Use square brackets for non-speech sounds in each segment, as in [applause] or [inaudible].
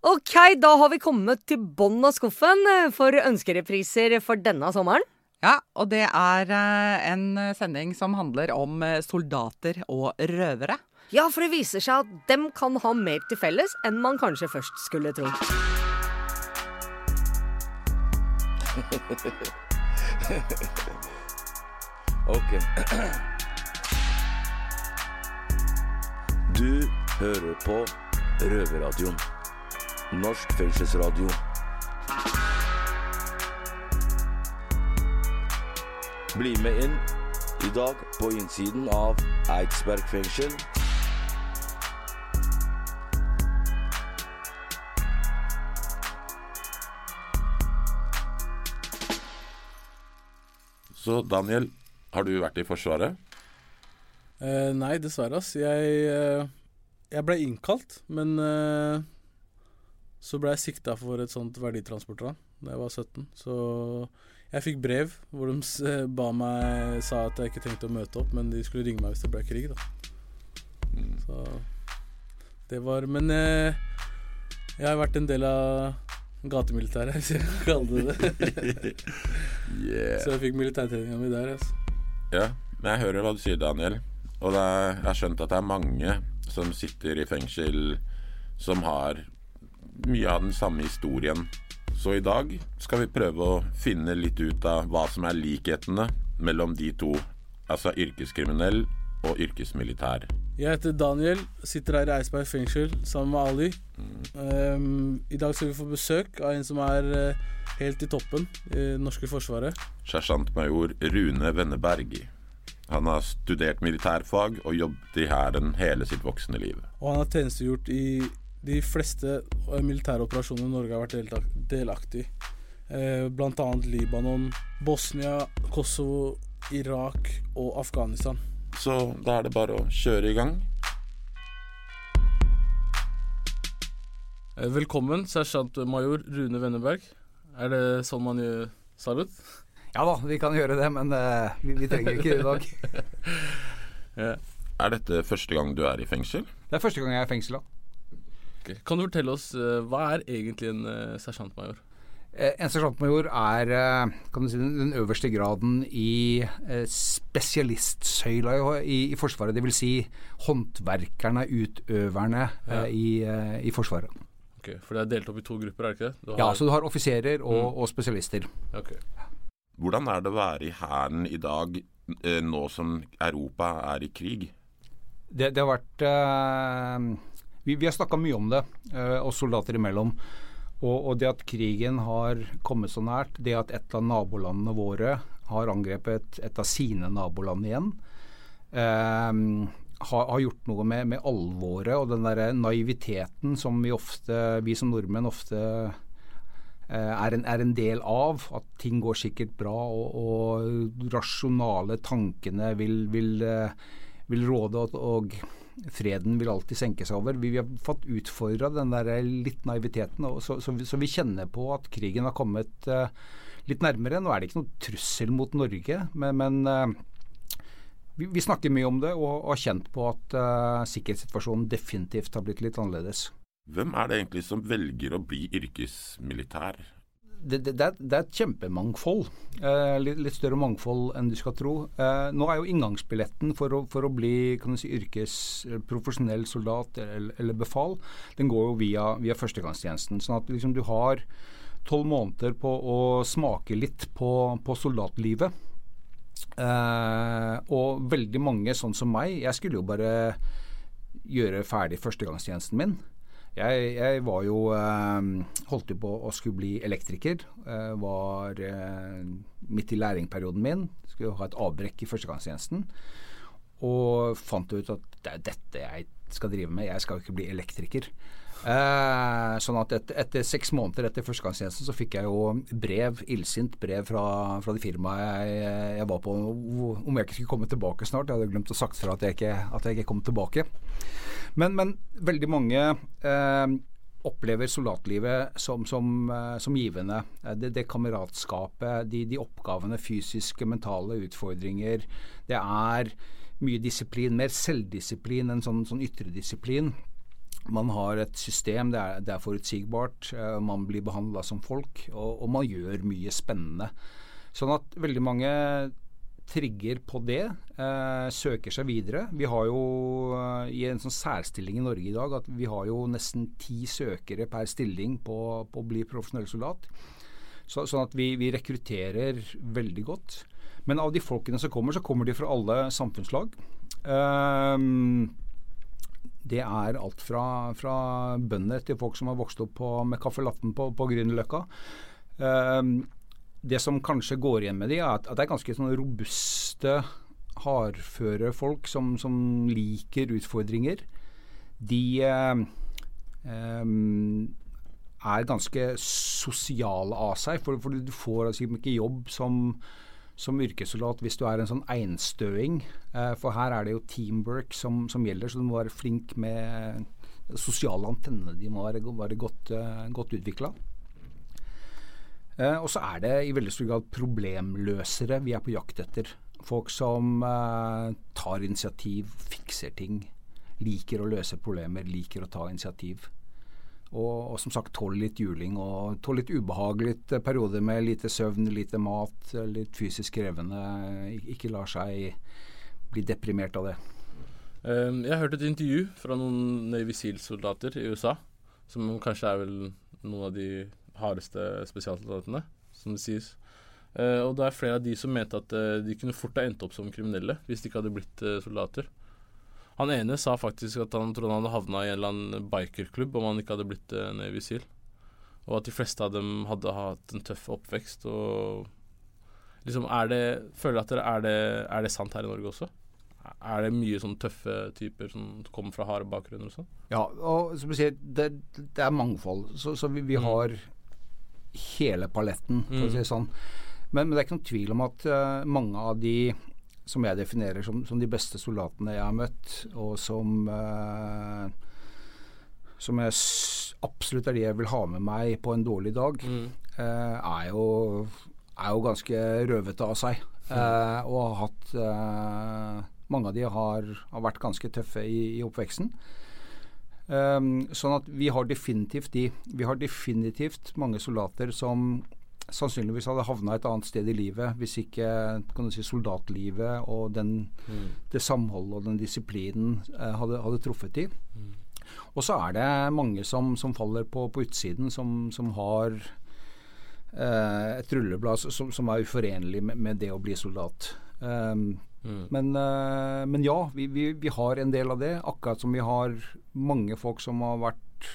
Ok, da har vi kommet til bånn av skuffen eh, for ønskerepriser for denne sommeren. Ja, og det er eh, en sending som handler om eh, soldater og røvere. Ja, for det viser seg at dem kan ha mer til felles enn man kanskje først skulle tro. [laughs] Ok. [clears throat] Du hører på Røverradioen. Norsk fengselsradio. Bli med inn i dag på innsiden av Eidsberg fengsel. Så Daniel, har du vært i Forsvaret? Eh, nei, dessverre, ass. Jeg, eh, jeg ble innkalt, men eh, så ble jeg sikta for et sånt verditransportran da jeg var 17. Så jeg fikk brev hvor de eh, ba meg sa at jeg ikke trengte å møte opp, men de skulle ringe meg hvis det ble krig, da. Så det var Men eh, jeg har vært en del av gatemilitæret, [laughs] hvis jeg kan kalle det det. [laughs] Yeah. Så jeg fikk militærtreninga mi der, altså. Ja, men jeg hører hva du sier, Daniel. Og er, jeg har skjønt at det er mange som sitter i fengsel som har mye av den samme historien. Så i dag skal vi prøve å finne litt ut av hva som er likhetene mellom de to. Altså yrkeskriminell og yrkesmilitær. Jeg heter Daniel, sitter her i Eidsberg fengsel sammen med Ali. Um, I dag skal vi få besøk av en som er eh, helt i toppen i det norske forsvaret. Sersjantmajor Rune Venneberg. Han har studert militærfag og jobbet i Hæren hele sitt voksne liv. Og han har tjenestegjort i de fleste eh, militære operasjoner Norge har vært delaktig i. Bl.a. blant annet Libanon, Bosnia, Kosovo, Irak og Afghanistan. Så da er det bare å kjøre i gang. Velkommen velkommen, sersjantmajor Rune Wenneberg. Er det sånn man gjør salut? Ja da, vi kan gjøre det, men uh, vi, vi trenger ikke det i dag. [laughs] Ja. Er dette første gang du er i fengsel? Det er første gang jeg er i fengsel. da. Ok. Kan du fortelle oss eh, hva er egentlig en eh, sersjantmajor? Eh, En sersjantmajor er kan du si, den den øverste graden i spesialistsøyla i, i, i Forsvaret. Dvs. Si håndverkerne, utøverne Ja. i, i Forsvaret. Okay, For det er delt opp i to grupper, er det ikke det? Du Ja, så du har offiserer og, og spesialister. Okay. Hvordan er det å være i Hæren i dag, nå som Europa er i krig? Det, det har vært Vi, vi har snakka mye om det, eh, oss soldater imellom. Og, og det at krigen har kommet så nært, det at et av nabolandene våre har angrepet et av sine naboland igjen, eh, har, har gjort noe med, med alvoret og den derre naiviteten som vi ofte, vi som nordmenn ofte eh, er en, er en del av. At ting går sikkert bra, og, og rasjonale tankene vil, vil, eh, vil råde, og, og freden vil alltid senke seg over. Vi, vi har fått utfordra den der litt naiviteten, så, så, vi, så vi kjenner på at krigen har kommet uh, litt nærmere. Nå er det ikke noen trussel mot Norge, men, men uh, vi, vi snakker mye om det og, og har kjent på at uh, sikkerhetssituasjonen definitivt har blitt litt annerledes. Hvem er det egentlig som velger å bli yrkesmilitær? Det, det, er, det er et kjempemangfold. Eh, litt, litt større mangfold enn du skal tro. Eh, nå er jo inngangsbilletten for å, for å bli si, yrkes, eh, soldat eller, eller befal, den går jo via, via førstegangstjenesten. Sånn at liksom, du har tolv måneder på å smake litt på, på soldatlivet. Eh, og veldig mange, sånn som meg, jeg skulle jo bare gjøre ferdig førstegangstjenesten min. Jeg, jeg var jo eh, Holdt jo på å skulle bli elektriker. Eh, var eh, midt i læringperioden min. Skulle ha et avbrekk i førstegangstjenesten. Og fant ut at det er dette jeg skal drive med. Jeg skal jo ikke bli elektriker. Eh, sånn at etter, etter seks måneder etter førstegangstjenesten så fikk jeg jo brev, illsint brev fra, fra det firmaet jeg, jeg var på om jeg ikke skulle komme tilbake snart. Jeg hadde glemt å sagt fra at jeg ikke, at jeg ikke kom tilbake. Men, men veldig mange eh, opplever soldatlivet som, som, eh, som givende. Eh, Det, det kameratskapet, de, de oppgavene, fysiske, mentale utfordringer. Det er mye disiplin, mer selvdisiplin enn sånn, sånn ytre disiplin. Man har et system, det er, det er forutsigbart, eh, man blir behandla som folk, og, og, man gjør mye spennende. Sånn at veldig mange trigger på det, eh, søker seg videre. Vi har jo eh, i en sånn særstilling i Norge i dag at vi har jo nesten ti søkere per stilling på, på å bli profesjonell soldat. Så, sånn at vi, vi, rekrutterer veldig godt. Men av de folkene som kommer, så kommer de fra alle samfunnslag. Um, det er alt fra, fra, bønder til folk som har vokst opp på, med caffè latten på, på Grünerløkka. Um, det som kanskje går igjen med de, er at, at det er ganske sånn robuste, hardføre folk som, som liker utfordringer. De eh, er ganske sosiale av seg, for, for du får altså ikke jobb som, som yrkessoldat hvis du er en sånn einstøing. Eh, for her er det jo teamwork som, som, gjelder, så du må være flink med sosiale antennene. De må være, være godt, uh, godt utvikla. Eh, og så er det i veldig stor grad problemløsere vi er på jakt etter. Folk som eh, tar initiativ, fikser ting. Liker å løse problemer, liker å ta initiativ. Og, og som sagt tåle litt juling og tåle litt ubehagelige eh, perioder med lite søvn, lite mat, litt fysisk krevende. Ikke lar seg bli deprimert av det. Um, jeg har hørt et intervju fra noen Navy Seal-soldater i USA, som kanskje er vel noen av de hardeste spesialsoldatene, som det sies. Og det er flere av de som mente at de kunne fort ha endt opp som kriminelle hvis de ikke hadde blitt soldater. Han ene sa faktisk at han trodde han hadde havna i en eller annen bikerklubb om han ikke hadde blitt uh, Navy Seal. Og at de fleste av dem hadde hatt en tøff oppvekst. Og liksom er det Føler at dere er det, er det sant her i Norge også? Er det mye sånn tøffe typer som kommer fra harde bakgrunner og sånn? Ja, og som du sier, det, det er mangfold. Så, så vi, vi mm. har hele paletten, for mm. å si det sånn. Men, men, det er ikke noen tvil om at uh, mange av de som jeg definerer som, som, de beste soldatene jeg har møtt, og som uh, som jeg absolutt er de jeg vil ha med meg på en dårlig dag, mm. uh, er, jo, er, jo, ganske røvete av seg. Mm. og har hatt Mange av de har, har vært ganske tøffe i, i oppveksten. Um, sånn at vi har definitivt de. Vi har definitivt mange soldater som sannsynligvis hadde havna et annet sted i livet hvis ikke kan du si, soldatlivet og den, mm. det samholdet og den disiplinen uh, hadde, hadde, truffet de. Mm. Og så er det mange som, som faller på, på, utsiden, som, som har eh, et rulleblad som, som, er uforenlig med, med, det å bli soldat. Um, Mm. Men, eh, men, ja, vi, vi, vi, har en del av det. Akkurat som vi har mange folk som har vært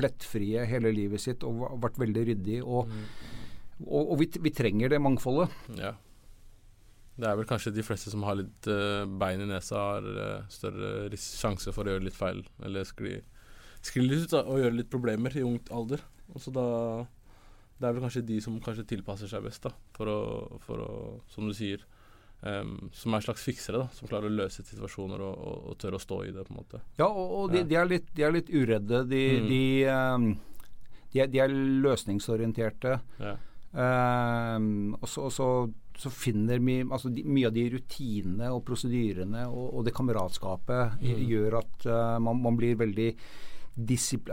plettfrie hele livet sitt og vært veldig ryddig. Og, mm. og, og vi, vi, trenger det mangfoldet. Ja. Det er vel kanskje de fleste som har litt uh, bein i nesa, har uh, større sjanse for å gjøre litt feil. Eller skli, skli litt ut da, og gjøre litt problemer i ungt alder. Og så da Det er vel kanskje de som kanskje tilpasser seg best, da, for å, for å som du sier, Um, som er slags fiksere, da, som klarer å løse situasjoner og, og, og tør å stå i det. på en måte. Ja, og, og de, de, er litt, de, er litt, uredde. De, mm. de, de, er, de er, løsningsorienterte. Ja. Um, og så, så, så, finner vi altså Mye av de rutinene og prosedyrene og, og det kameratskapet mm. gjør at uh, man, man, blir veldig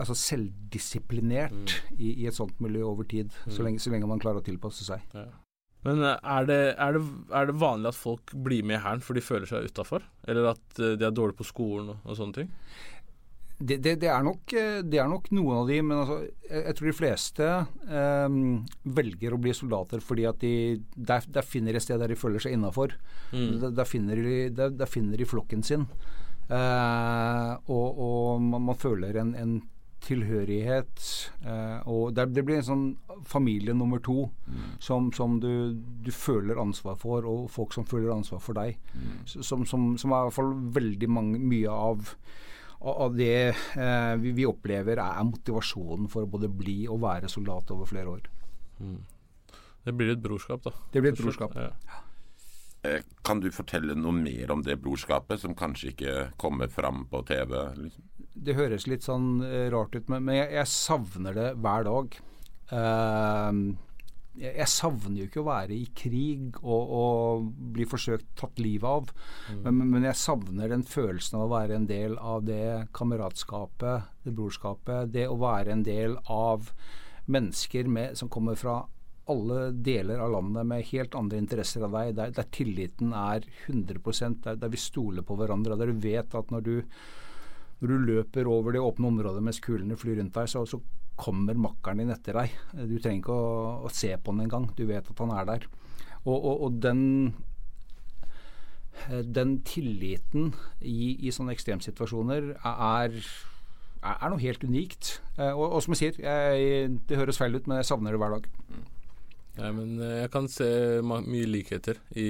altså selvdisiplinert mm. i, i, et sånt miljø over tid. Så mm. lenge, så, lenge, man klarer å tilpasse seg. Ja. Men eh, er det, er, det, er det, vanlig at folk blir med i Hæren for de føler seg utafor? Eller at eh, de er dårlige på skolen og, og sånne ting? Det, det, det, er nok, eh, det, er nok, noen av de, men altså, jeg, jeg, tror de fleste eh, velger å bli soldater fordi at de der, der finner et sted der de føler seg innafor. Mm. Der, der, finner de, der, finner de flokken sin. Eh, og, og man, man, føler en, en tilhørighet. Eh, og det, det, blir en sånn familie nummer to mm. som, som du, du, føler ansvar for, og folk som føler ansvar for deg. Mm. Som, som, som, er i hvert fall veldig mange, mye av, av det eh, vi, vi, opplever, er motivasjonen for å både bli og være soldat over flere år. Mm. Det blir et brorskap, da. Det blir et brorskap. Ja. Eh, kan du fortelle noe mer om det brorskapet, som kanskje ikke kommer fram på TV? Liksom? det høres litt sånn uh, rart ut, men, jeg, jeg, savner det hver dag. Uh, jeg, savner jo ikke å være i krig og, og bli forsøkt tatt livet av, men, men jeg savner den følelsen av å være en del av det kameratskapet, det brorskapet. Det å være en del av mennesker med, som kommer fra alle deler av landet med helt andre interesser av deg, der, der tilliten er 100 der, der vi stoler på hverandre, der du vet at når du, når du løper over det åpne området mens kulene flyr rundt deg, så, så kommer makkeren din etter deg. Du trenger ikke å, å se på han engang. Du vet at han er der. Og, og, og den den tilliten i, i sånne ekstremsituasjoner er, er noe helt unikt. Eh, og, og, som jeg sier, jeg, det høres feil ut, men jeg savner det hver dag. Ja, men eh, jeg kan se mye likheter i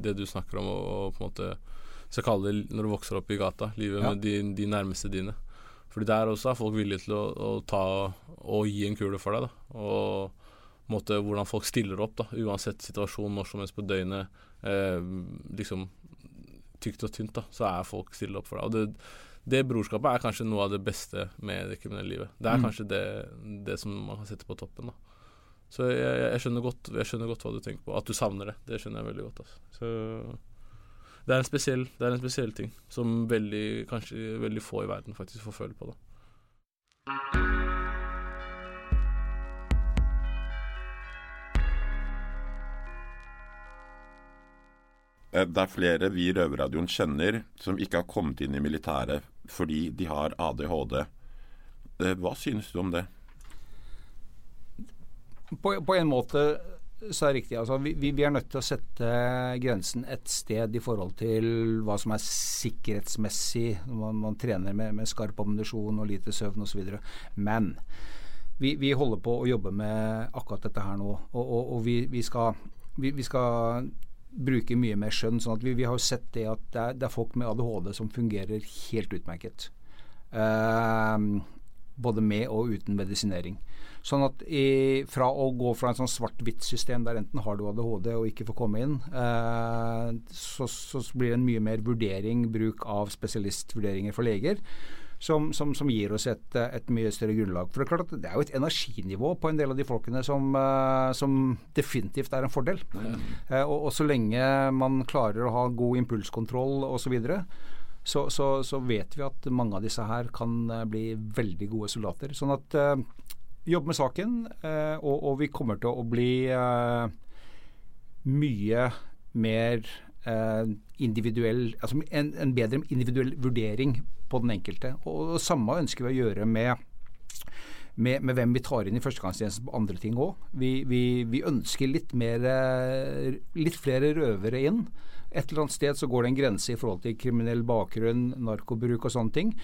det du snakker om, og, og på en måte skal kalle det når du vokser opp i gata, livet Ja. med de, de nærmeste dine. Fordi der også er folk villige til å, å ta og gi en kule for deg. da Og måte hvordan folk stiller opp, da uansett situasjon, når som helst på døgnet. Eh, liksom tykt og tynt, da så er folk stille opp for deg. Og det, det brorskapet er kanskje noe av det beste med det kriminelle livet. Det er Mm. kanskje det, det som man kan sette på toppen. da så jeg, jeg, skjønner godt, jeg skjønner godt hva du tenker på. At du savner det. Det skjønner jeg veldig godt. Altså. Så det er spesiell, det er en spesiell ting som veldig, kanskje veldig få i verden faktisk får føle på. Da. Eh, Det er flere vi i Røverradioen kjenner som ikke har kommet inn i militæret fordi de har ADHD. Eh, Hva synes du om det? På, på en måte så er det riktig. Altså, vi, vi er nødt til å sette grensen et sted i forhold til hva som er sikkerhetsmessig man, man trener med, med skarp ammunisjon og lite søvn osv. Men vi, vi holder på å jobbe med akkurat dette her nå. Og, og, og vi, vi, skal, vi, skal bruke mye mer skjønn. sånn at Vi, har jo sett det at det er, det er folk med ADHD som fungerer helt utmerket. Eh, både med og uten medisinering. Sånn at i, fra å gå fra en sånn svart-hvitt-system der enten har du ADHD og ikke får komme inn, eh, så, så blir det en mye mer vurdering, bruk av spesialistvurderinger for leger, som, som, som gir oss et, et mye større grunnlag. For Det er klart at det er jo et energinivå på en del av de folkene som, eh, som definitivt er en fordel. Eh, og, og så lenge man klarer å ha god impulskontroll osv., så, så, så, vet vi at mange av disse her kan eh, bli veldig gode soldater. Sånn at eh, jobb med saken, eh, og, og vi kommer til å bli eh, mye mer eh, individuell Altså en, en bedre individuell vurdering på den enkelte. Og, og samme ønsker vi å gjøre med med, med hvem vi tar inn i førstegangstjenesten på andre ting òg. Vi, vi, vi ønsker litt mer eh, litt flere røvere inn. Et eller annet sted så går det en grense i forhold til kriminell bakgrunn, narkobruk og sånne ting.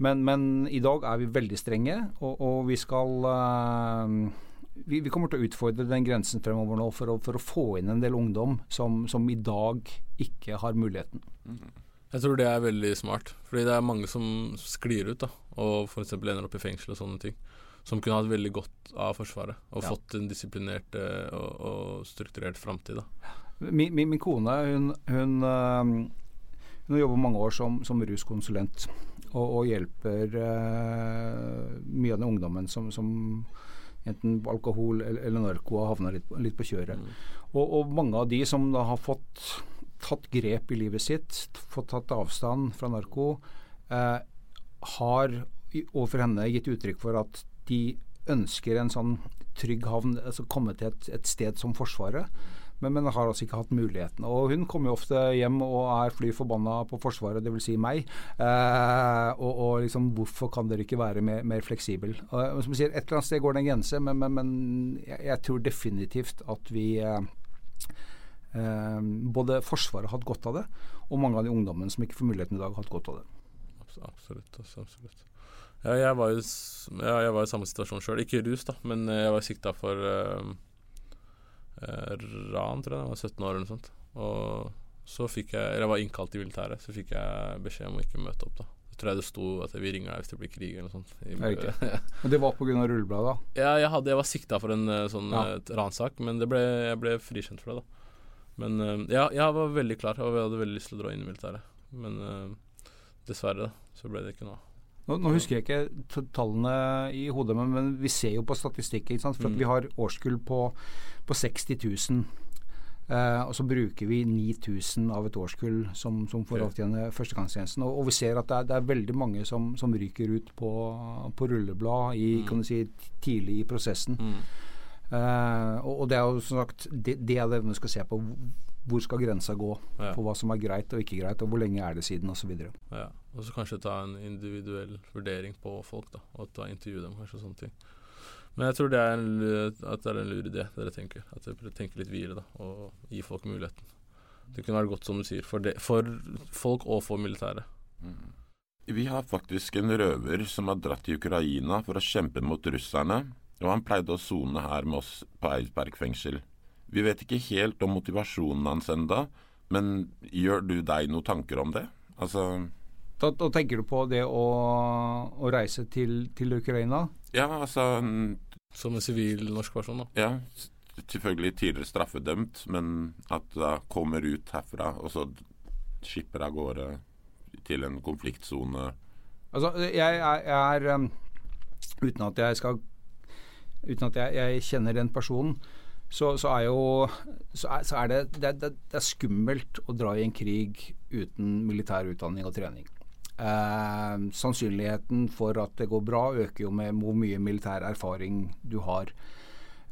Men, men i dag er vi veldig strenge, og, og vi skal uh, vi, vi kommer til å utfordre den grensen fremover nå for å, for å få inn en del ungdom som, som i dag ikke har muligheten. Jeg tror det er veldig smart, fordi det er mange som sklir ut da, og f.eks. ender opp i fengsel og sånne ting. Som kunne hatt veldig godt av Forsvaret, og Ja. fått en disiplinert eh, og, og strukturert framtid. Min, min, min kone hun, hun, hun har jobbet mange år som, som ruskonsulent og, og hjelper uh, mye av den ungdommen som, som enten alkohol eller, eller narko har havna litt, på- litt på kjøret. Og, og mange av de som da har fått tatt grep i livet sitt, fått tatt avstand fra narko, uh, har overfor henne gitt uttrykk for at de ønsker en sånn trygg havn, altså komme til et, et sted som Forsvaret. Men, men har altså ikke hatt muligheten. Og hun kommer jo ofte hjem og er fly forbanna på Forsvaret, dvs. Si meg. Eh, og, og liksom hvorfor kan dere ikke være mer, mer fleksibel? Og, som sier, et eller annet sted går det en grense, men, men, men jeg, jeg tror definitivt at vi eh, eh, både Forsvaret har hatt godt av det, og mange av de ungdommene som ikke får muligheten i dag, har hatt godt av det. Absolutt. Altså, absolutt. Ja, jeg var jo ja, jeg var i samme situasjon sjøl. Ikke rus, da, men eh, jeg var sikta for eh, ran, tror jeg. Jeg var 17 år eller noe sånt. Og så fikk jeg Eller jeg var innkalt i militæret, så fikk jeg beskjed om å ikke møte opp, da. Så tror jeg det sto at vi ringer deg hvis det blir krig eller noe sånt. I- Er det Men det var pga. rullebladet, da? ja, jeg, hadde, jeg var sikta for en eh, sånn Ja. eh, ransak, men det ble, jeg ble frikjent for det, da. Men eh, ja, jeg var veldig klar, og jeg hadde veldig lyst til å dra inn i militæret. Men dessverre, da, så ble det ikke noe av. Nå, nå, husker jeg ikke tallene i hodet, men, men vi ser jo på statistikken. For mm. vi har årskull på, på 60 000. Eh, og så bruker vi 9000 av et årskull som, som får avtjene førstegangstjenesten. Og, og, vi ser at det er, det er veldig mange som, som, ryker ut på, på rulleblad i, mm. kan du si, tidlig i prosessen. Mm. Eh, og, og, det er jo som sagt det, det er det vi skal se på. Hvor skal grensa gå ja. for hva som er greit og ikke greit, og hvor lenge er det siden osv. Ja. Og så kanskje ta en individuell vurdering på folk, da, og ta intervjue dem, kanskje og sånne ting. Men jeg tror det er en, at det er en lur idé, dere tenker. At dere tenker litt videre da, og gi folk muligheten. Det kunne vært godt, som du sier, for, det, for folk og for militæret. Mm. Vi har faktisk en røver som har dratt til Ukraina for å kjempe mot russerne, og han pleide å sone her med oss på Eidsberg fengsel. Vi vet ikke helt om motivasjonen hans enda, men gjør du deg noen tanker om det? Altså da, da, tenker du på det å, å reise til, til, Ukraina? Ja, altså Som en sivil norsk person, da? Ja. Selvfølgelig tidligere straffedømt, men at da kommer ut herfra, og så skipper av gårde til en konfliktsone. Altså, jeg, jeg, jeg er um, Uten at jeg skal Uten at jeg, jeg kjenner den personen, så, så, er jo så er, så er det, det, det, det, er skummelt å dra i en krig uten militær utdanning og trening. Eh, sannsynligheten for at det går bra, øker jo med hvor mye militær erfaring du har.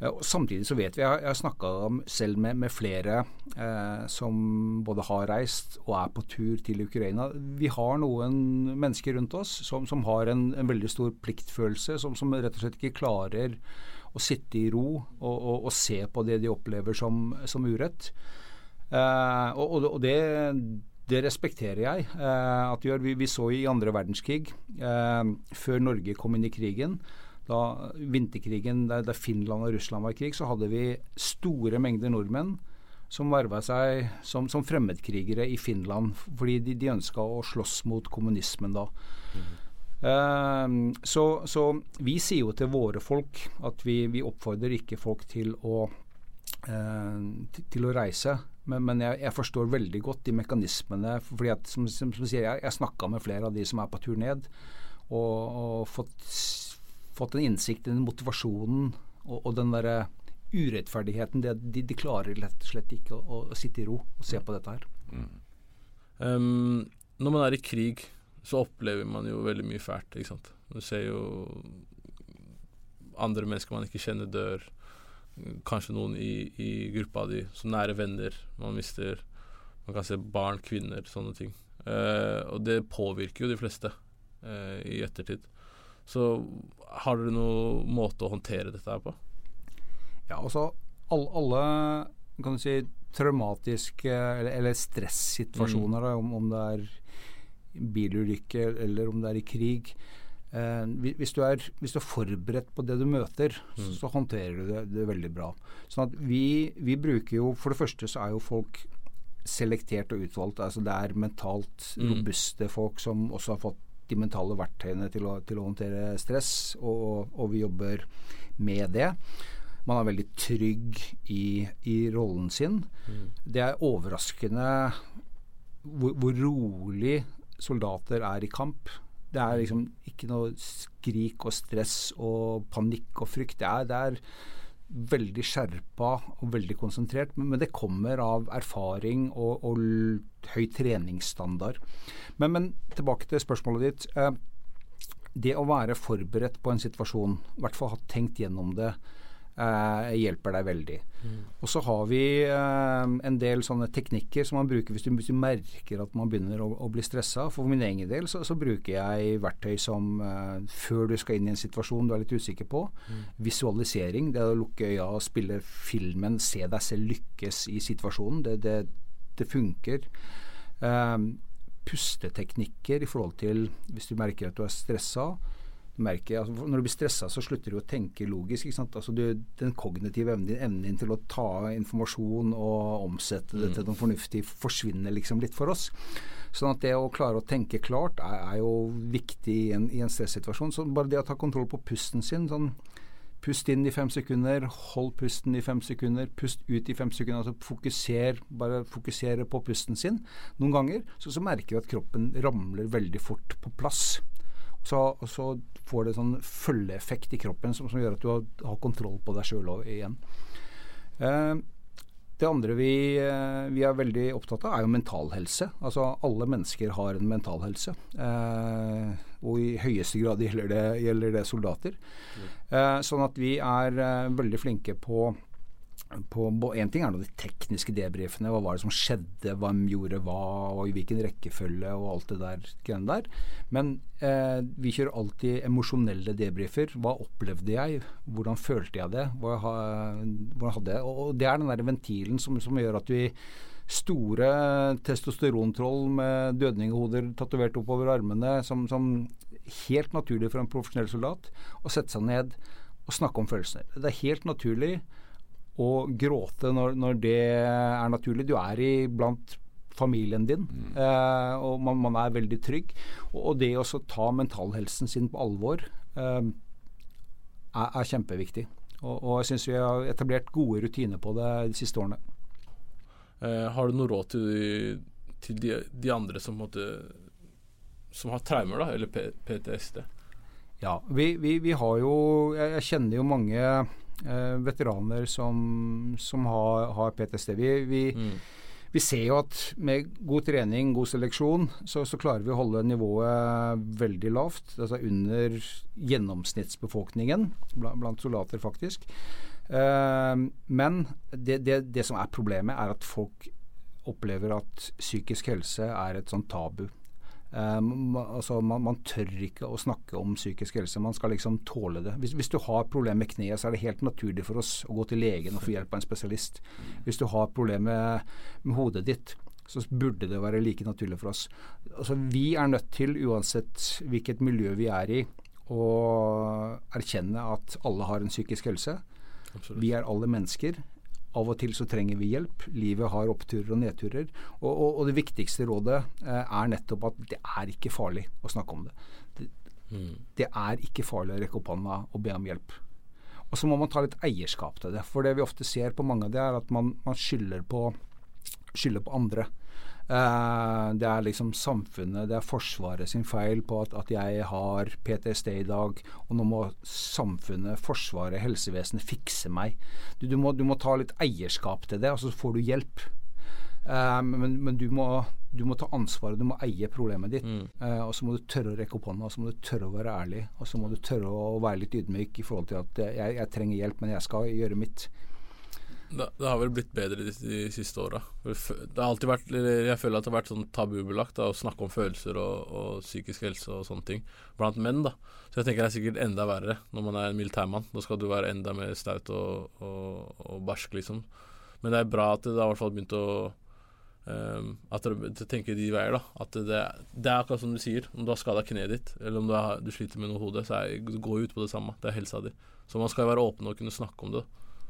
Eh, samtidig så vet vi, Jeg har snakka selv med, med flere eh, som både har reist og er på tur til Ukraina. Vi har noen mennesker rundt oss som, som har en, en, veldig stor pliktfølelse, som, som, rett og slett ikke klarer å sitte i ro og, og, og se på det de opplever som, som urett. Eh, og, og det det respekterer jeg eh, at vi gjør. Vi, vi, så i andre verdenskrig, eh, før Norge kom inn i krigen, da vinterkrigen der, Finland og Russland var i krig, så hadde vi store mengder nordmenn som verva seg som, som, fremmedkrigere i Finland fordi de, de ønska å slåss mot kommunismen da. Mm. Uh, så, så, vi sier jo til våre folk at vi, vi oppfordrer ikke folk til å, uh, til, til å reise. Men, men jeg, jeg, forstår veldig godt de mekanismene. fordi at, som, som, som sier, Jeg, jeg snakka med flere av de som er på tur ned, og, og fått, fått, en innsikt i den motivasjonen og, og den derre urettferdigheten. Det, de, de, klarer rett og slett ikke å, å, sitte i ro og se på dette her. Mm. Um, når man er i krig, så opplever man jo veldig mye fælt. ikke sant? Du ser jo andre mennesker man ikke kjenner, dør kanskje noen i, i gruppa di, så nære venner man mister. Man kan se barn, kvinner, sånne ting. Eh, og det påvirker jo de fleste eh, i ettertid. Så har dere noen måte å håndtere dette her på? Ja, altså alle, alle kan du si traumatiske eller, eller stressituasjoner, mm. om, om det er bilulykke eller om det er i krig, hvis, du er, hvis, du er, forberedt på det du møter, mm. så, så, håndterer du det, det, veldig bra. Sånn at vi, vi, bruker jo For det første så er jo folk selektert og utvalgt. altså Det er mentalt mm. robuste folk som også har fått de mentale verktøyene til å, til å håndtere stress, og, og, vi jobber med det. Man er veldig trygg i, i rollen sin. Mm. Det er overraskende hvor, hvor rolig soldater er i kamp. Det er liksom ikke noe skrik og stress og panikk og frykt. Det er, det er veldig skjerpa og veldig konsentrert, men det kommer av erfaring og, og høy treningsstandard. Men, men, tilbake til spørsmålet ditt. Eh, det å være forberedt på en situasjon, i hvert fall ha tenkt gjennom det, eh, hjelper deg veldig. Mm. Og så har vi eh, en del sånne teknikker som man bruker hvis du, hvis du merker at man begynner å, å bli stressa. For min egen del så, så bruker jeg verktøy som eh, før du skal inn i en situasjon du er litt usikker på. Mm. Visualisering. Det er å lukke øya og spille filmen, se deg selv lykkes i situasjonen. Det, det, det funker. Um, pusteteknikker i forhold til hvis du merker at du er stressa merker altså Når du blir stressa, så slutter du å tenke logisk. Altså du, den kognitive evnen, evnen din til å ta informasjon og omsette det mm. til noe fornuftig, forsvinner liksom litt for oss. Sånn at det å klare å tenke klart er, er jo viktig i en, i en stressituasjon. Så bare det å ta kontroll på pusten sin sånn Pust inn i fem sekunder, hold pusten i fem sekunder, pust ut i fem sekunder. altså fokuser, Bare fokusere på pusten sin noen ganger. Så, så merker vi at kroppen ramler veldig fort på plass. Så, så får det sånn følgeeffekt i kroppen som, som gjør at du har, har kontroll på deg sjøl igjen. Eh, det andre vi, eh, vi, er veldig opptatt av, er jo mental helse. Altså alle mennesker har en mental helse. Eh, og i høyeste grad gjelder det, gjelder det soldater. Eh, sånn at vi er eh, veldig flinke på Én ting er de tekniske debrifene. Hva var det som skjedde, hvem gjorde hva, og i hvilken rekkefølge og alt det der greiene der. Men eh, vi kjører alltid emosjonelle debrifer. Hva opplevde jeg? Hvordan følte jeg det? Hva, hvordan hadde jeg Og det er den der ventilen som, som gjør at vi store testosterontroll med dødninghoder tatovert oppover armene, som, som helt naturlig for en profesjonell soldat, å sette seg ned og snakke om følelsene. Det er helt naturlig å gråte når, når, det er naturlig. Du er i blant familien din, mm. eh, og man, man, er veldig trygg. Og, og det å ta mentalhelsen sin på alvor eh, er, er, kjempeviktig. Og, og jeg syns vi har etablert gode rutiner på det de siste årene. Eh, har du noe råd til, til de, de, andre som, måtte, som har traumer, da, eller PTSD? Ja, vi, vi, vi har jo jeg, jeg kjenner jo mange veteraner som, som har, har, PTSD. Vi, vi, mm. vi, ser jo at med god trening, god seleksjon, så, så, klarer vi å holde nivået veldig lavt. Altså under gjennomsnittsbefolkningen blant, blant soldater, faktisk. Eh, men det, det, det som er problemet, er at folk opplever at psykisk helse er et sånn tabu. Um, altså man, man, tør ikke å snakke om psykisk helse. Man skal liksom tåle det. Hvis, hvis du har problemer med kneet, så er det helt naturlig for oss å gå til legen og få hjelp av en spesialist. Hvis du har problemer med, med, hodet ditt, så burde det være like naturlig for oss. Altså Vi er nødt til, uansett hvilket miljø vi er i, å erkjenne at alle har en psykisk helse. Absolutt. Vi er alle mennesker. Av og til så trenger vi hjelp. Livet har oppturer og nedturer. Og, og, og det viktigste rådet eh, er nettopp at det er ikke farlig å snakke om det. Det, mm. det er ikke farlig å rekke opp hånda og be om hjelp. Og så må man ta litt eierskap til det. For det vi ofte ser på mange av det, er at man, man skylder, på, skylder på andre. Uh, det er liksom samfunnet, det er Forsvaret sin feil på at, at, jeg har PTSD i dag, og nå må samfunnet, Forsvaret, helsevesenet fikse meg. Du, du, må, du må, ta litt eierskap til det, og så får du hjelp. Uh, men, men du, må, du, må, ta ansvaret, du må eie problemet ditt. Mm. Uh, og så må du tørre å rekke opp hånda, og så må du tørre å være ærlig. Og så må du tørre å være litt ydmyk i forhold til at jeg, jeg trenger hjelp, men jeg skal gjøre mitt. Det, det, har vel blitt bedre de, de siste åra. Jeg føler at det har vært sånn tabubelagt da, å snakke om følelser og, og, psykisk helse og sånne ting blant menn. da Så jeg tenker det er sikkert enda verre når man er en militærmann. Da skal du være enda mer staut og, og, og, barsk, liksom. Men det er bra at det har hvert fall begynt å um, At dere tenker de veier, da. At det, det, er akkurat som du sier. Om du har skada kneet ditt, eller om du, har, du sliter med noe hodet så er, gå ut på det samme. Det er helsa di. Så man skal være åpen og kunne snakke om det.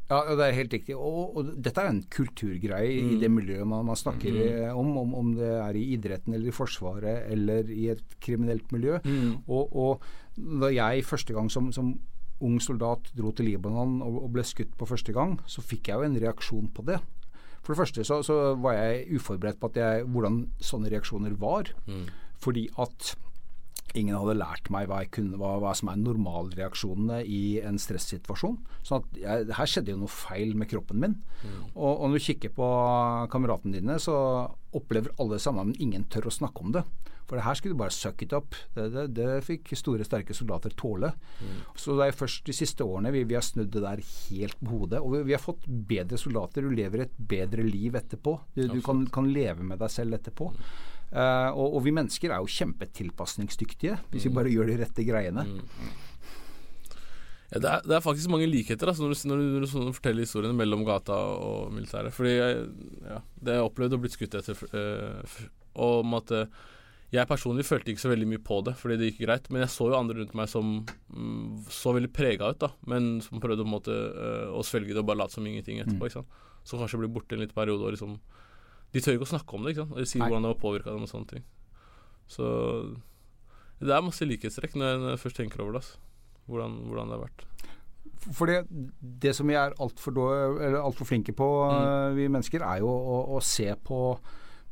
Ja, det er helt riktig. Og, og dette er en kulturgreie mm. i det miljøet man, man snakker mm. om, om, om, det er i idretten eller i Forsvaret eller i et kriminelt miljø. Mm. Og, og, da jeg første gang som, som ung soldat dro til Libanon og, og, ble skutt på første gang, så fikk jeg jo en reaksjon på det. For det første så, så var jeg uforberedt på jeg, hvordan sånne reaksjoner var. Mm. Fordi at Ingen hadde lært meg hva, kunne, hva, hva som er normalreaksjonene i en stressituasjon. Så jeg, her skjedde jo noe feil med kroppen min. Mm. Og, og, når du kikker på kameratene dine, så opplever alle sammen, men ingen tør å snakke om det. For det her skulle du bare suck it up. Det, det, det fikk store, sterke soldater tåle. Mm. Så det er først de siste årene vi, vi har snudd det der helt på hodet. Og vi, vi, har fått bedre soldater. Du lever et bedre liv etterpå. Du, du kan, kan, leve med deg selv etterpå. Mm. Uh, og, og, vi mennesker er jo kjempetilpasningsdyktige hvis vi mm. bare gjør de rette greiene. Mm. Ja, det, er, det, er, faktisk mange likheter altså, når, du, når, du, når, du, forteller historiene mellom gata og militæret. Fordi jeg, ja, det jeg opplevde å bli skutt etter. Og om at uh, jeg personlig følte ikke så veldig mye på det, fordi det gikk greit. Men jeg så jo andre rundt meg som mm, så veldig prega ut, da. Men som prøvde på en måte uh, å svelge det og bare late som ingenting etterpå. Mm. Ikke sant? Som kanskje blir borte en liten periode og liksom de tør ikke å snakke om det. ikke sant? eller si Nei. hvordan det har påvirka dem og sånne ting. Så det er masse likhetstrekk når jeg, først tenker over det. Altså. Hvordan, hvordan, det har vært. For det, det som vi er altfor alt flinke på, mm. vi mennesker, er jo å, å se på,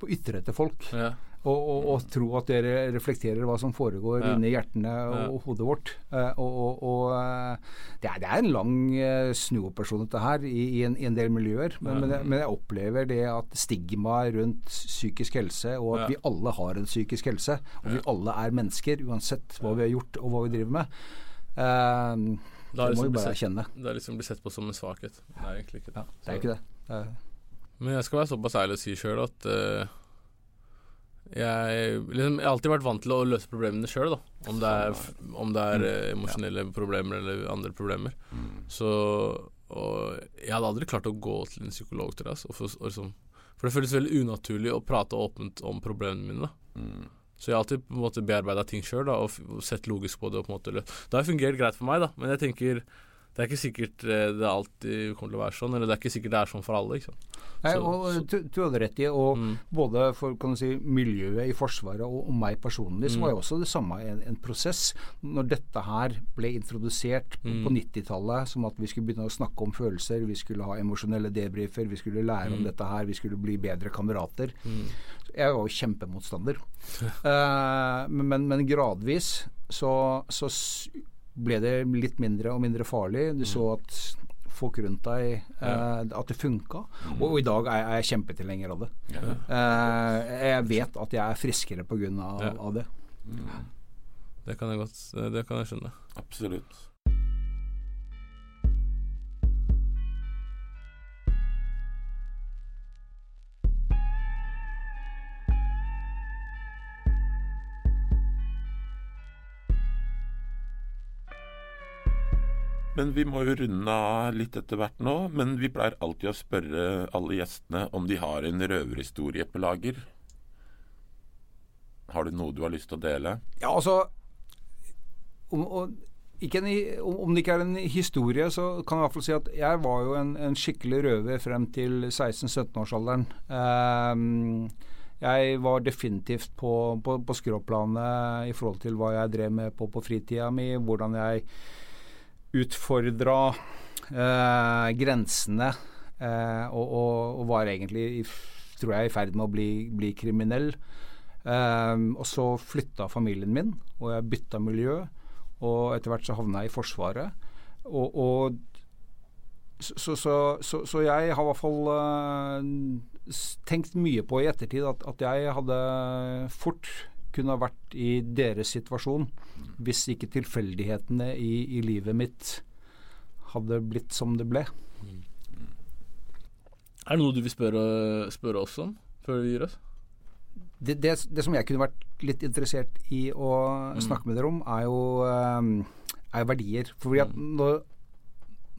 på ytre til folk. Ja. Og, og, og tro at dere reflekterer hva som foregår Ja. inni hjertene og, Ja. og hodet vårt. Eh, og og, eh, det, er, det er en lang eh, snuoperasjon dette her i, i, en, i en del miljøer. Men, men, jeg, men jeg opplever det at stigmaet rundt psykisk helse, og at Ja. vi alle har en psykisk helse, og vi alle er mennesker uansett hva vi har gjort og hva vi driver med. Eh, Det må vi bare erkjenne. Det er liksom blitt sett på som en svakhet. Det er egentlig ikke det. Ja, det er ikke det. det er, Men jeg skal være såpass ærlig og si sjøl at eh, jeg, liksom, jeg har alltid vært vant til å løse problemene sjøl, da. Om det er, om det er mm. emosjonelle problemer eller andre problemer. Så Og jeg hadde aldri klart å gå til en psykolog til det. Altså, for, liksom, for det føles veldig unaturlig å prate åpent om problemene mine. Mm. Så jeg har alltid på en måte bearbeida ting sjøl og sett logisk på det. Og på en måte Det har fungert greit for meg, da, men jeg tenker det er ikke sikkert eh, det alltid kommer til å være sånn. Eller det er ikke sikkert det er sånn for alle. Ikke sant? Nei, Så- og så- du, du hadde rett i, og Mm. både for kan du si, miljøet i Forsvaret og, og meg personlig, så Mm. var jo også det samme en, en prosess. Når dette her ble introdusert på, Mm. på 90-tallet, som at vi skulle begynne å snakke om følelser, vi skulle ha emosjonelle debrifer, vi skulle lære om Mm. dette her, vi skulle bli bedre kamerater. Mm. Jeg var jo kjempemotstander. uh, [laughs] men, men, men gradvis så, så ble det litt mindre og mindre farlig. Du så at folk rundt deg eh, At det funka. Og, i dag er, er jeg kjempetilhenger av det. Eh, jeg vet at jeg er friskere pga. Av, Ja. av det. Det kan jeg godt Det kan jeg skjønne. Absolutt. Men vi må jo runde av litt etter hvert nå. Men vi pleier alltid å spørre alle gjestene om de har en røverhistorie på lager. Har du noe du har lyst til å dele? Ja, altså om, ikke en, om, om det ikke er en historie, så kan jeg i hvert fall si at jeg var jo en, en skikkelig røver frem til 16-17-årsalderen. Um, jeg var definitivt på, på, på skråplanet i forhold til hva jeg drev med på, på fritida mi, hvordan jeg utfordra eh, grensene, eh, og, og, og var egentlig, tror jeg, i ferd med å bli, bli kriminell. Ehm, og så flytta familien min, og jeg bytta miljø. Og etter hvert så havna jeg i Forsvaret. Og, og så, så, så, så jeg har i hvert fall eh, tenkt mye på i ettertid at, at jeg hadde fort kunne ha vært i deres situasjon hvis ikke tilfeldighetene i, i livet mitt hadde blitt som det ble. Er det noe du vil spørre, spørre oss om før vi gir oss? det, det, det som jeg kunne vært litt interessert i å snakke med dere om, er jo, eh, er jo verdier. Fordi at når,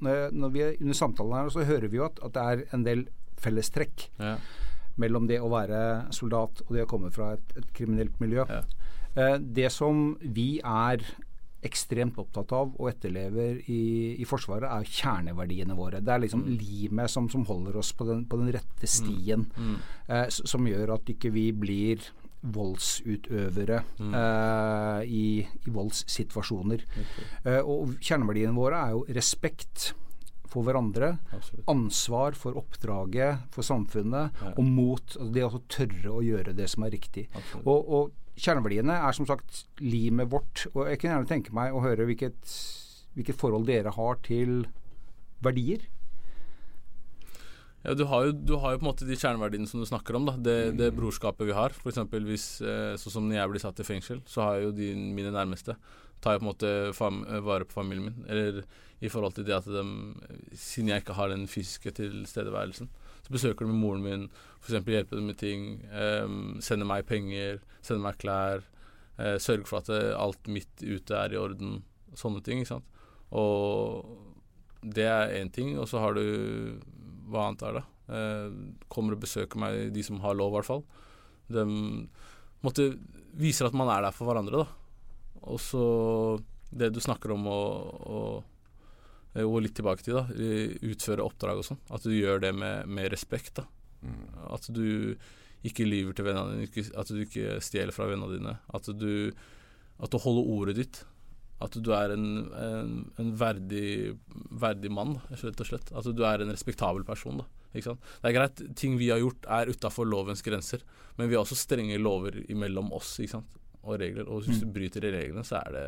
når, når vi er under samtalen her, så hører vi jo at, at det er en del fellestrekk Ja. Mellom det å være soldat og det å komme fra et, et kriminelt miljø. Ja. Eh, det som vi er ekstremt opptatt av og etterlever i, i Forsvaret, er kjerneverdiene våre. Det er liksom limet som, som holder oss på den, på den rette stien, eh, som gjør at ikke vi blir voldsutøvere eh, i, i voldssituasjoner. Eh, og kjerneverdiene våre er jo respekt for hverandre, Absolutt. ansvar for oppdraget, for samfunnet, Ja. og mot det å tørre å gjøre det som er riktig. Absolutt. Og, og kjerneverdiene er som sagt limet vårt. Og jeg kunne gjerne tenke meg å høre hvilket, hvilket forhold dere har til verdier. Ja, du har, jo, du har jo på en måte de kjerneverdiene som du snakker om. da Det, det brorskapet vi har. For hvis, eh, Sånn som når jeg blir satt i fengsel, så har jeg jo de mine nærmeste tar jeg på en måte eh, vare på familien min. Eller i forhold til det at de Siden jeg ikke har den fysiske tilstedeværelsen, så besøker de moren min, f.eks. hjelper dem med ting, um, sender meg penger, sender meg klær, uh, sørger for at alt mitt ute er i orden. Sånne ting, ikke sant. Og det er én ting, og så har du Hva annet er det? Uh, kommer og besøker meg, de som har lov, i hvert fall. De måtte, viser at man er der for hverandre, da. Og så det du snakker om å, å eh, Gå litt tilbake til, da. eh, Utføre oppdrag og sånn. At du gjør det med, med respekt, da. At du ikke lyver til vennene dine, at du ikke stjeler fra vennene dine. At du, at du holder ordet ditt. At du er en, en, en verdig, verdig mann, rett og slett. At du er en respektabel person. da Ikke sant? Det er greit, ting vi har gjort er utafor lovens grenser, men vi har også strenge lover imellom oss ikke sant? Og regler. Og hvis du bryter de reglene, så er det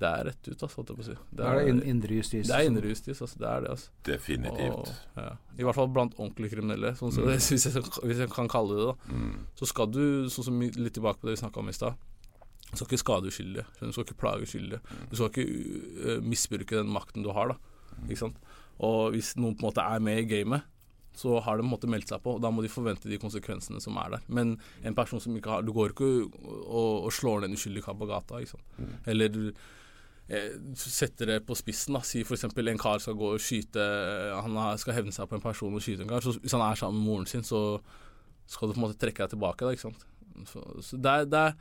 Det er rett ut, altså, holdt jeg på å si. Da er det in- indre justis. det er indre justis, altså. Det er det, altså. Definitivt. Og, ja. I hvert fall blant ordentlige kriminelle, sånn som, [laughs] hvis, jeg, hvis jeg kan kalle det det. Mm. Så skal du, sånn som litt tilbake på det vi snakka om i stad, du skal ikke skade uskyldige. Du Du skal ikke plage uskyldige. Du skal ikke uh, misbruke den makten du har, da. Ikke sant? Og hvis noen på en måte er med i gamet, så har de måte meldt seg på, og da må de forvente de konsekvensene som er der. Men en person som ikke har Du går ikke og, og slår ned en uskyldig kar på gata, ikke sant. Eller eh, setter det på spissen. da Si f.eks. en kar skal gå og skyte Han skal hevne seg på en person og skyte en kar. Så hvis han er sammen med moren sin, så skal du på en måte trekke deg tilbake. da, ikke sant? Så, så det, er, det er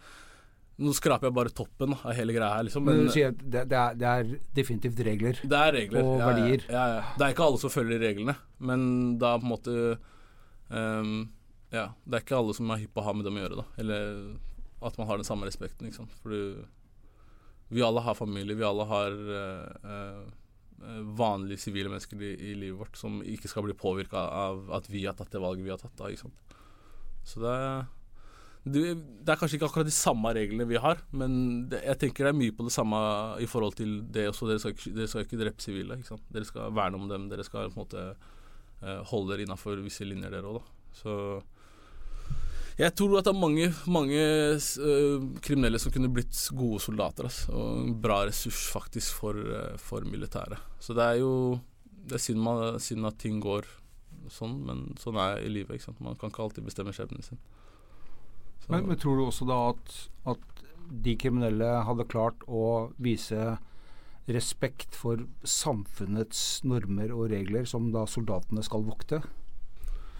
Nå skraper jeg bare toppen av hele greia her, liksom. Men Men du sier at det, det, er, det er definitivt regler. det er regler. Og ja, verdier. Ja, ja. Det er ikke alle som følger reglene, men da på en måte um, Ja, det er ikke alle som er hypp på å ha med dem å gjøre, da. Eller at man har den samme respekten, ikke sant. For du Vi alle har familie, vi alle har uh, uh, vanlige sivile mennesker i, i livet vårt som ikke skal bli påvirka av at vi har tatt det valget vi har tatt, da, ikke sant. Så det er det, det er kanskje ikke akkurat de samme reglene vi har, men det, jeg tenker det er mye på det samme i forhold til det også. Dere skal ikke, dere skal ikke drepe sivile. ikke sant? Dere skal verne om dem. Dere skal på en måte eh, holde dere innafor visse linjer, dere òg, jeg tror at det er mange, mange uh, kriminelle som kunne blitt gode soldater. Altså, og en bra ressurs faktisk for, uh, for militæret. Så det er jo Det er synd, man, synd at ting går sånn, men sånn er i livet. Man kan ikke alltid bestemme skjebnen sin. Men, men tror du også da at, at de kriminelle hadde klart å vise respekt for samfunnets normer og regler som da soldatene skal vokte?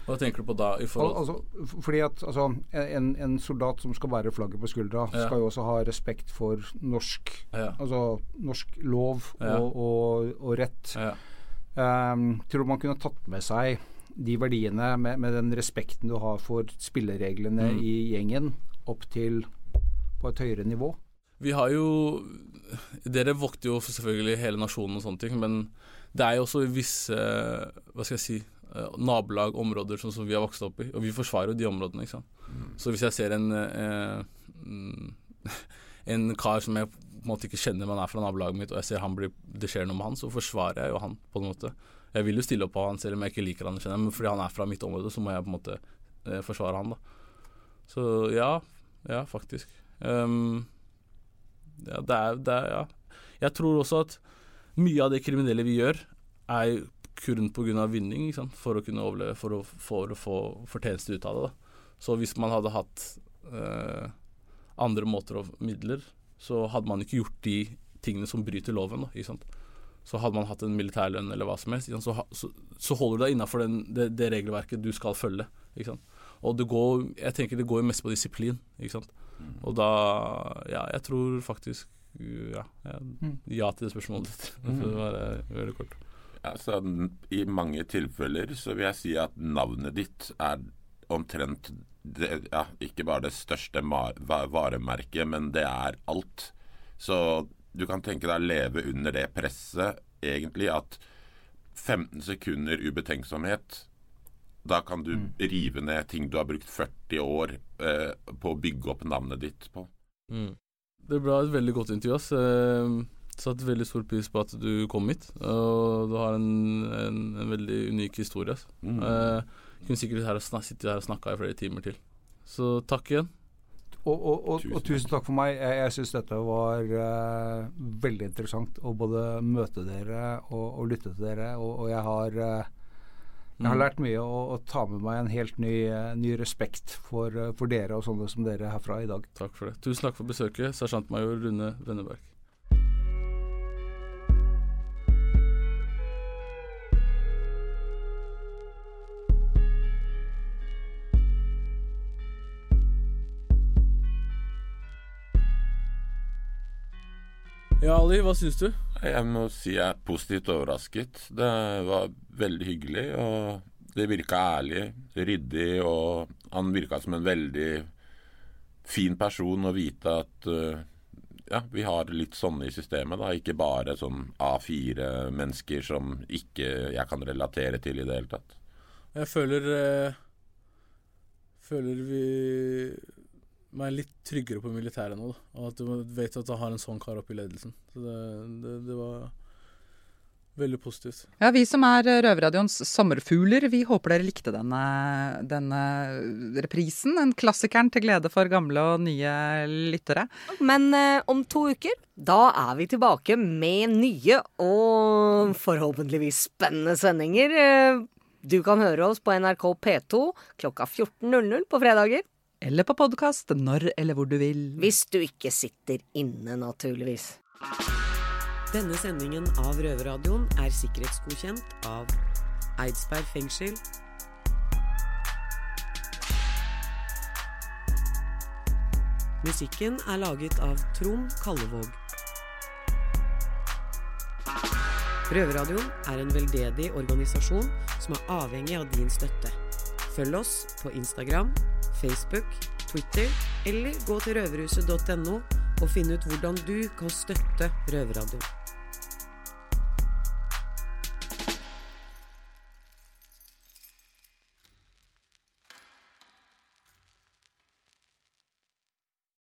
Hva tenker du på da? i forhold altså, fordi at altså, en, en soldat som skal bære flagget på skuldra, Ja. skal jo også ha respekt for norsk, ja, altså, norsk lov Ja. og, og, og rett. Um, tror du man kunne tatt med seg de verdiene med, med den respekten du har for spillereglene Mm. i gjengen, opp til på et høyere nivå? Vi har jo Dere vokter jo selvfølgelig hele nasjonen og sånne ting, men det er jo også visse Hva skal jeg si eh, nabolag, områder sånn som vi har vokst opp i, og vi forsvarer jo de områdene, ikke sant. Så hvis jeg ser en eh, mm, [laughs] en kar som jeg på en måte ikke kjenner, men er fra nabolaget mitt, og jeg ser han blir, det skjer noe med han, så forsvarer jeg jo han på en måte. Jeg vil jo stille opp på han selv om jeg ikke liker han, kjenner men fordi han er fra mitt område, så må jeg på en måte eh, forsvare han, da. Så ja, ja, faktisk. Um, ja, det er, det er Ja. Jeg tror også at mye av det kriminelle vi gjør, er kun pga. vinning, ikke sant? for å kunne overleve, for å, for å få fortjeneste ut av det. Da. Så hvis man hadde hatt eh, andre måter og midler, så hadde man ikke gjort de tingene som bryter loven. Da? Så hadde man hatt en militærlønn eller hva som helst. Så, så, så holder du deg innafor det, det regelverket du skal følge. Ikke sant? Og det går, jeg tenker det går mest på disiplin. Ikke sant? Og da Ja, jeg tror faktisk Ja, jeg, ja til det spørsmålet ditt. [laughs] For å være veldig kort. Altså, I mange tilfeller så vil jeg si at navnet ditt er omtrent det, ja, ikke bare det største varemerket, men det er alt. Så du kan tenke deg å leve under det presset, egentlig, at 15 sekunder ubetenksomhet da kan du rive ned ting du har brukt 40 år eh, på å bygge opp navnet ditt på. Mm. Det ble et veldig godt intervju. ass. Jeg Satte veldig stor pris på at du kom hit. Og du har en, en, en veldig unik historie. ass. Mm. Jeg kunne sikkert her og sittet her og snakka i flere timer til. Så takk igjen. Og, og, og, Tusen og tusen takk for meg. Jeg, jeg syns dette var uh, veldig interessant å både møte dere og, lytte til dere. Og, jeg har uh, jeg har Mm. lært mye og, og tar med meg en helt ny, eh, ny respekt for, for dere og sånne som dere herfra i dag. Takk for det. Tusen takk for besøket, sersjantmajor Rune Venneberg. Ja, Ali, hva syns du? Jeg må si jeg er positivt overrasket. Det var veldig hyggelig, og det virka ærlig, ryddig, og han virka som en veldig fin person å vite at eh, ja, vi har litt sånne i systemet, da. Ikke bare sånn A4-mennesker som ikke jeg kan relatere til i det hele tatt. Jeg føler eh, Føler vi meg litt tryggere på militæret nå. Da. Og at du vet at du har en sånn kar oppe i ledelsen. Så det, det, det var veldig positivt. Ja, Vi som er Røverradioens sommerfugler, vi håper dere likte denne, denne reprisen. En klassikeren til glede for gamle og nye lyttere. Men eh, om to uker, da er vi tilbake med nye og forhåpentligvis spennende sendinger. Eh, Du kan høre oss på NRK P2 klokka 14.00 på fredager. Eller på podkast når eller hvor du vil. Hvis du ikke sitter inne, naturligvis. Denne sendingen av Røverradioen er sikkerhetsgodkjent av Eidsberg fengsel. Musikken er laget av Trond Kallevåg. Røverradioen er en veldedig organisasjon som er avhengig av din støtte. Følg oss på Instagram, Facebook, Twitter eller gå til røverhuset.no og finn ut hvordan du kan støtte Røverradioen.